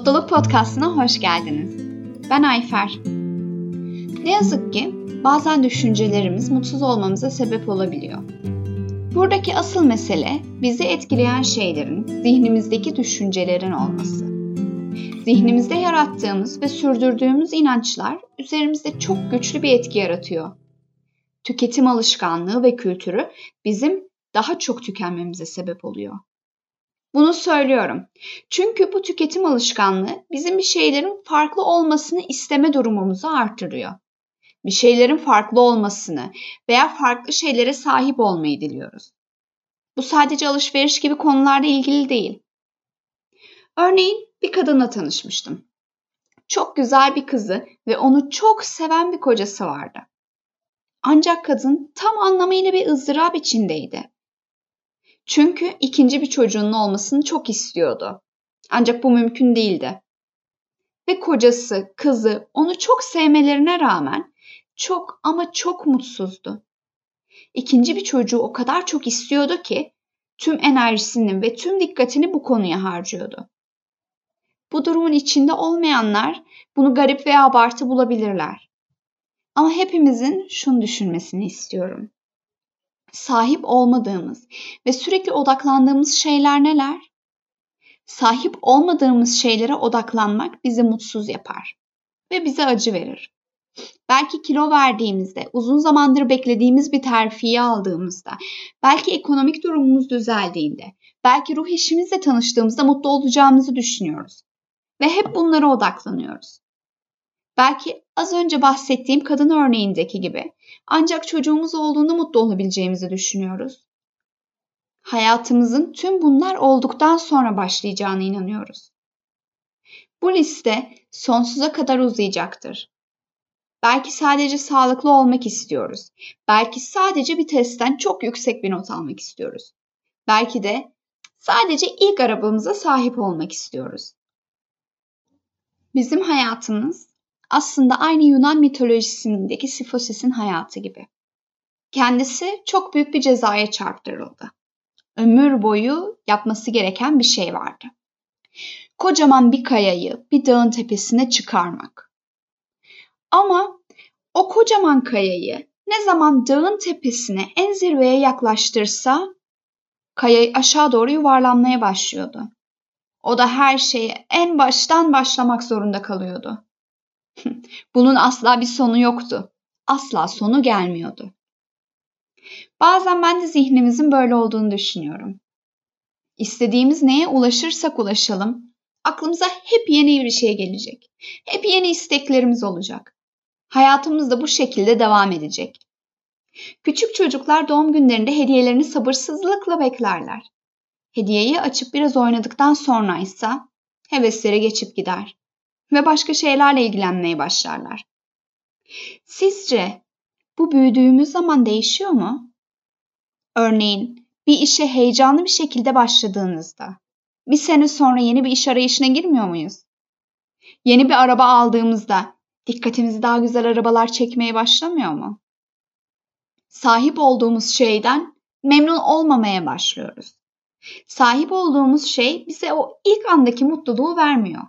Mutluluk Podcast'ına hoş geldiniz. Ben Ayfer. Ne yazık ki bazen düşüncelerimiz mutsuz olmamıza sebep olabiliyor. Buradaki asıl mesele bizi etkileyen şeylerin zihnimizdeki düşüncelerin olması. Zihnimizde yarattığımız ve sürdürdüğümüz inançlar üzerimizde çok güçlü bir etki yaratıyor. Tüketim alışkanlığı ve kültürü bizim daha çok tükenmemize sebep oluyor. Bunu söylüyorum. Çünkü bu tüketim alışkanlığı bizim bir şeylerin farklı olmasını isteme durumumuzu artırıyor. Bir şeylerin farklı olmasını veya farklı şeylere sahip olmayı diliyoruz. Bu sadece alışveriş gibi konularla ilgili değil. Örneğin bir kadınla tanışmıştım. Çok güzel bir kızı ve onu çok seven bir kocası vardı. Ancak kadın tam anlamıyla bir ızdırap içindeydi. Çünkü ikinci bir çocuğunun olmasını çok istiyordu. Ancak bu mümkün değildi. Ve kocası, kızı onu çok sevmelerine rağmen çok ama çok mutsuzdu. İkinci bir çocuğu o kadar çok istiyordu ki tüm enerjisini ve tüm dikkatini bu konuya harcıyordu. Bu durumun içinde olmayanlar bunu garip veya abartı bulabilirler. Ama hepimizin şunu düşünmesini istiyorum sahip olmadığımız ve sürekli odaklandığımız şeyler neler? Sahip olmadığımız şeylere odaklanmak bizi mutsuz yapar ve bize acı verir. Belki kilo verdiğimizde, uzun zamandır beklediğimiz bir terfiyi aldığımızda, belki ekonomik durumumuz düzeldiğinde, belki ruh eşimizle tanıştığımızda mutlu olacağımızı düşünüyoruz. Ve hep bunlara odaklanıyoruz. Belki az önce bahsettiğim kadın örneğindeki gibi ancak çocuğumuz olduğunda mutlu olabileceğimizi düşünüyoruz. Hayatımızın tüm bunlar olduktan sonra başlayacağına inanıyoruz. Bu liste sonsuza kadar uzayacaktır. Belki sadece sağlıklı olmak istiyoruz. Belki sadece bir testten çok yüksek bir not almak istiyoruz. Belki de sadece ilk arabamıza sahip olmak istiyoruz. Bizim hayatımız aslında aynı Yunan mitolojisindeki Sifosis'in hayatı gibi. Kendisi çok büyük bir cezaya çarptırıldı. Ömür boyu yapması gereken bir şey vardı. Kocaman bir kayayı bir dağın tepesine çıkarmak. Ama o kocaman kayayı ne zaman dağın tepesine en zirveye yaklaştırsa kaya aşağı doğru yuvarlanmaya başlıyordu. O da her şeye en baştan başlamak zorunda kalıyordu. Bunun asla bir sonu yoktu. Asla sonu gelmiyordu. Bazen ben de zihnimizin böyle olduğunu düşünüyorum. İstediğimiz neye ulaşırsak ulaşalım, aklımıza hep yeni bir şey gelecek. Hep yeni isteklerimiz olacak. Hayatımız da bu şekilde devam edecek. Küçük çocuklar doğum günlerinde hediyelerini sabırsızlıkla beklerler. Hediyeyi açıp biraz oynadıktan sonra ise hevesleri geçip gider ve başka şeylerle ilgilenmeye başlarlar. Sizce bu büyüdüğümüz zaman değişiyor mu? Örneğin bir işe heyecanlı bir şekilde başladığınızda bir sene sonra yeni bir iş arayışına girmiyor muyuz? Yeni bir araba aldığımızda dikkatimizi daha güzel arabalar çekmeye başlamıyor mu? Sahip olduğumuz şeyden memnun olmamaya başlıyoruz. Sahip olduğumuz şey bize o ilk andaki mutluluğu vermiyor.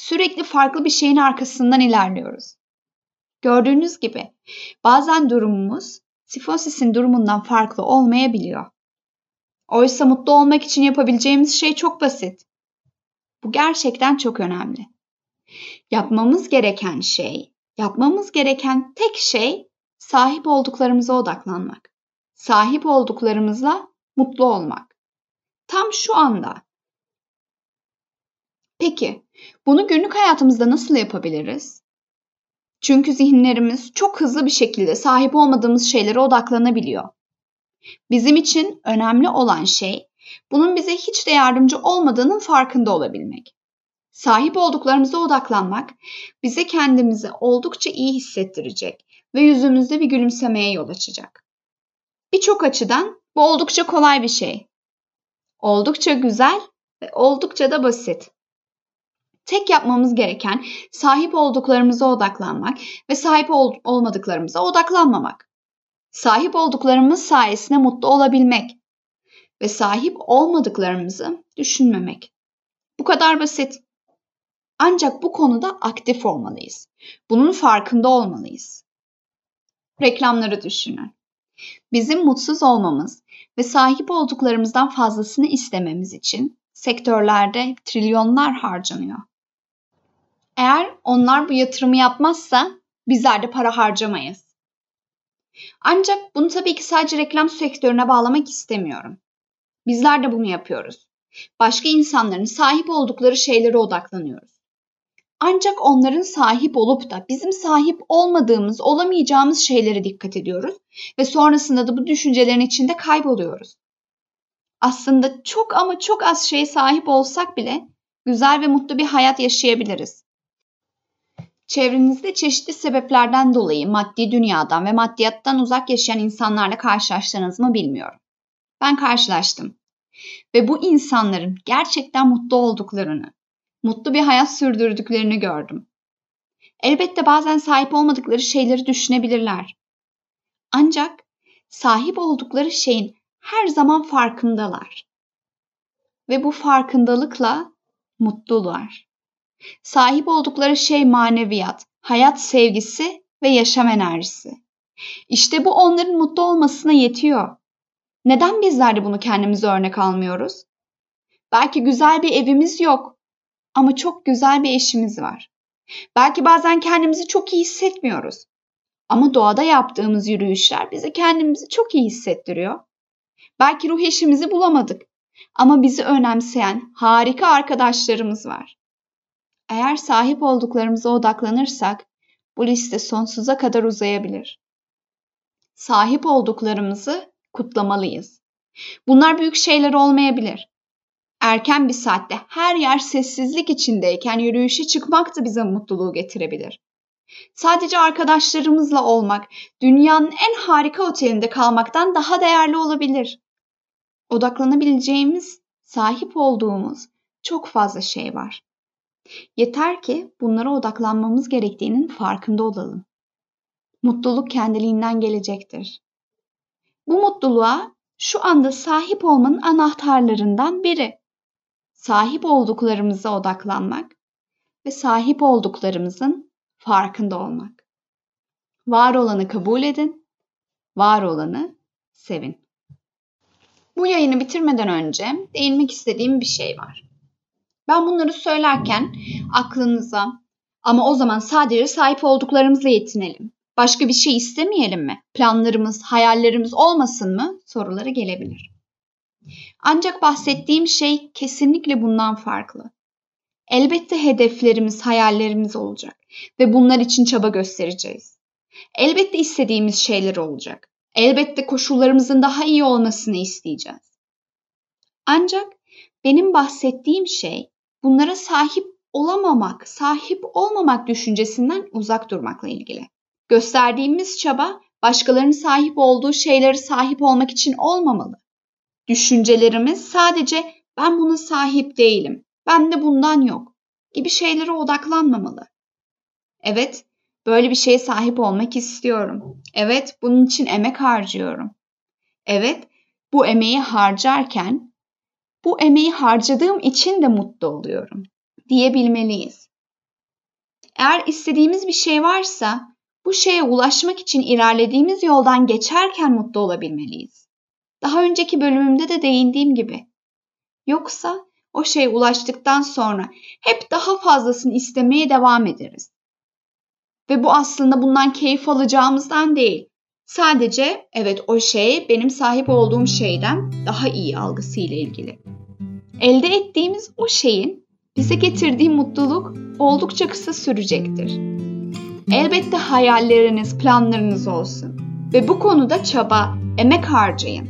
Sürekli farklı bir şeyin arkasından ilerliyoruz. Gördüğünüz gibi bazen durumumuz sifosis'in durumundan farklı olmayabiliyor. Oysa mutlu olmak için yapabileceğimiz şey çok basit. Bu gerçekten çok önemli. Yapmamız gereken şey, yapmamız gereken tek şey sahip olduklarımıza odaklanmak. Sahip olduklarımızla mutlu olmak. Tam şu anda. Peki, bunu günlük hayatımızda nasıl yapabiliriz? Çünkü zihinlerimiz çok hızlı bir şekilde sahip olmadığımız şeylere odaklanabiliyor. Bizim için önemli olan şey bunun bize hiç de yardımcı olmadığının farkında olabilmek. Sahip olduklarımıza odaklanmak bize kendimizi oldukça iyi hissettirecek ve yüzümüzde bir gülümsemeye yol açacak. Birçok açıdan bu oldukça kolay bir şey. Oldukça güzel ve oldukça da basit. Tek yapmamız gereken sahip olduklarımıza odaklanmak ve sahip ol- olmadıklarımıza odaklanmamak. Sahip olduklarımız sayesinde mutlu olabilmek ve sahip olmadıklarımızı düşünmemek. Bu kadar basit. Ancak bu konuda aktif olmalıyız. Bunun farkında olmalıyız. Reklamları düşünün. Bizim mutsuz olmamız ve sahip olduklarımızdan fazlasını istememiz için sektörlerde trilyonlar harcanıyor. Eğer onlar bu yatırımı yapmazsa bizler de para harcamayız. Ancak bunu tabii ki sadece reklam sektörüne bağlamak istemiyorum. Bizler de bunu yapıyoruz. Başka insanların sahip oldukları şeylere odaklanıyoruz. Ancak onların sahip olup da bizim sahip olmadığımız, olamayacağımız şeylere dikkat ediyoruz ve sonrasında da bu düşüncelerin içinde kayboluyoruz. Aslında çok ama çok az şeye sahip olsak bile güzel ve mutlu bir hayat yaşayabiliriz. Çevrenizde çeşitli sebeplerden dolayı maddi dünyadan ve maddiyattan uzak yaşayan insanlarla karşılaştınız mı bilmiyorum. Ben karşılaştım. Ve bu insanların gerçekten mutlu olduklarını, mutlu bir hayat sürdürdüklerini gördüm. Elbette bazen sahip olmadıkları şeyleri düşünebilirler. Ancak sahip oldukları şeyin her zaman farkındalar. Ve bu farkındalıkla mutlular. Sahip oldukları şey maneviyat, hayat sevgisi ve yaşam enerjisi. İşte bu onların mutlu olmasına yetiyor. Neden bizler de bunu kendimize örnek almıyoruz? Belki güzel bir evimiz yok ama çok güzel bir eşimiz var. Belki bazen kendimizi çok iyi hissetmiyoruz. Ama doğada yaptığımız yürüyüşler bize kendimizi çok iyi hissettiriyor. Belki ruh eşimizi bulamadık ama bizi önemseyen harika arkadaşlarımız var. Eğer sahip olduklarımıza odaklanırsak bu liste sonsuza kadar uzayabilir. Sahip olduklarımızı kutlamalıyız. Bunlar büyük şeyler olmayabilir. Erken bir saatte her yer sessizlik içindeyken yürüyüşe çıkmak da bize mutluluğu getirebilir. Sadece arkadaşlarımızla olmak dünyanın en harika otelinde kalmaktan daha değerli olabilir. Odaklanabileceğimiz, sahip olduğumuz çok fazla şey var. Yeter ki bunlara odaklanmamız gerektiğinin farkında olalım. Mutluluk kendiliğinden gelecektir. Bu mutluluğa şu anda sahip olmanın anahtarlarından biri. Sahip olduklarımıza odaklanmak ve sahip olduklarımızın farkında olmak. Var olanı kabul edin, var olanı sevin. Bu yayını bitirmeden önce değinmek istediğim bir şey var. Ben bunları söylerken aklınıza ama o zaman sadece sahip olduklarımızla yetinelim. Başka bir şey istemeyelim mi? Planlarımız, hayallerimiz olmasın mı? Soruları gelebilir. Ancak bahsettiğim şey kesinlikle bundan farklı. Elbette hedeflerimiz, hayallerimiz olacak ve bunlar için çaba göstereceğiz. Elbette istediğimiz şeyler olacak. Elbette koşullarımızın daha iyi olmasını isteyeceğiz. Ancak benim bahsettiğim şey bunlara sahip olamamak, sahip olmamak düşüncesinden uzak durmakla ilgili. Gösterdiğimiz çaba başkalarının sahip olduğu şeyleri sahip olmak için olmamalı. Düşüncelerimiz sadece ben buna sahip değilim, ben de bundan yok gibi şeylere odaklanmamalı. Evet, böyle bir şeye sahip olmak istiyorum. Evet, bunun için emek harcıyorum. Evet, bu emeği harcarken bu emeği harcadığım için de mutlu oluyorum diyebilmeliyiz. Eğer istediğimiz bir şey varsa bu şeye ulaşmak için ilerlediğimiz yoldan geçerken mutlu olabilmeliyiz. Daha önceki bölümümde de değindiğim gibi. Yoksa o şeye ulaştıktan sonra hep daha fazlasını istemeye devam ederiz. Ve bu aslında bundan keyif alacağımızdan değil. Sadece evet o şey benim sahip olduğum şeyden daha iyi algısıyla ilgili. Elde ettiğimiz o şeyin bize getirdiği mutluluk oldukça kısa sürecektir. Elbette hayalleriniz, planlarınız olsun ve bu konuda çaba, emek harcayın.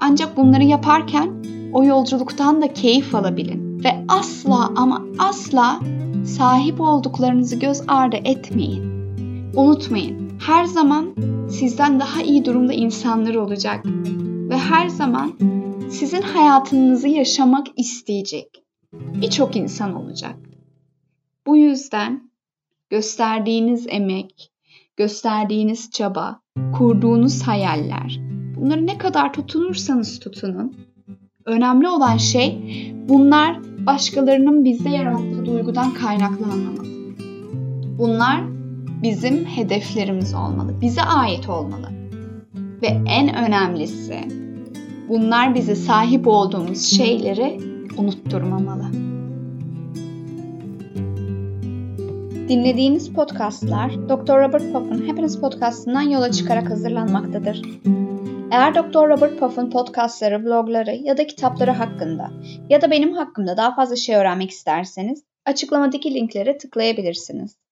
Ancak bunları yaparken o yolculuktan da keyif alabilin ve asla ama asla sahip olduklarınızı göz ardı etmeyin. Unutmayın, her zaman sizden daha iyi durumda insanlar olacak ve her zaman sizin hayatınızı yaşamak isteyecek birçok insan olacak. Bu yüzden gösterdiğiniz emek, gösterdiğiniz çaba, kurduğunuz hayaller, bunları ne kadar tutunursanız tutunun. Önemli olan şey bunlar başkalarının bizde yarattığı duygudan kaynaklanmamalı. Bunlar bizim hedeflerimiz olmalı, bize ait olmalı. Ve en önemlisi bunlar bize sahip olduğumuz şeyleri unutturmamalı. Dinlediğiniz podcastlar Dr. Robert Puff'un Happiness Podcast'ından yola çıkarak hazırlanmaktadır. Eğer Dr. Robert Puff'un podcastları, vlogları ya da kitapları hakkında ya da benim hakkımda daha fazla şey öğrenmek isterseniz açıklamadaki linklere tıklayabilirsiniz.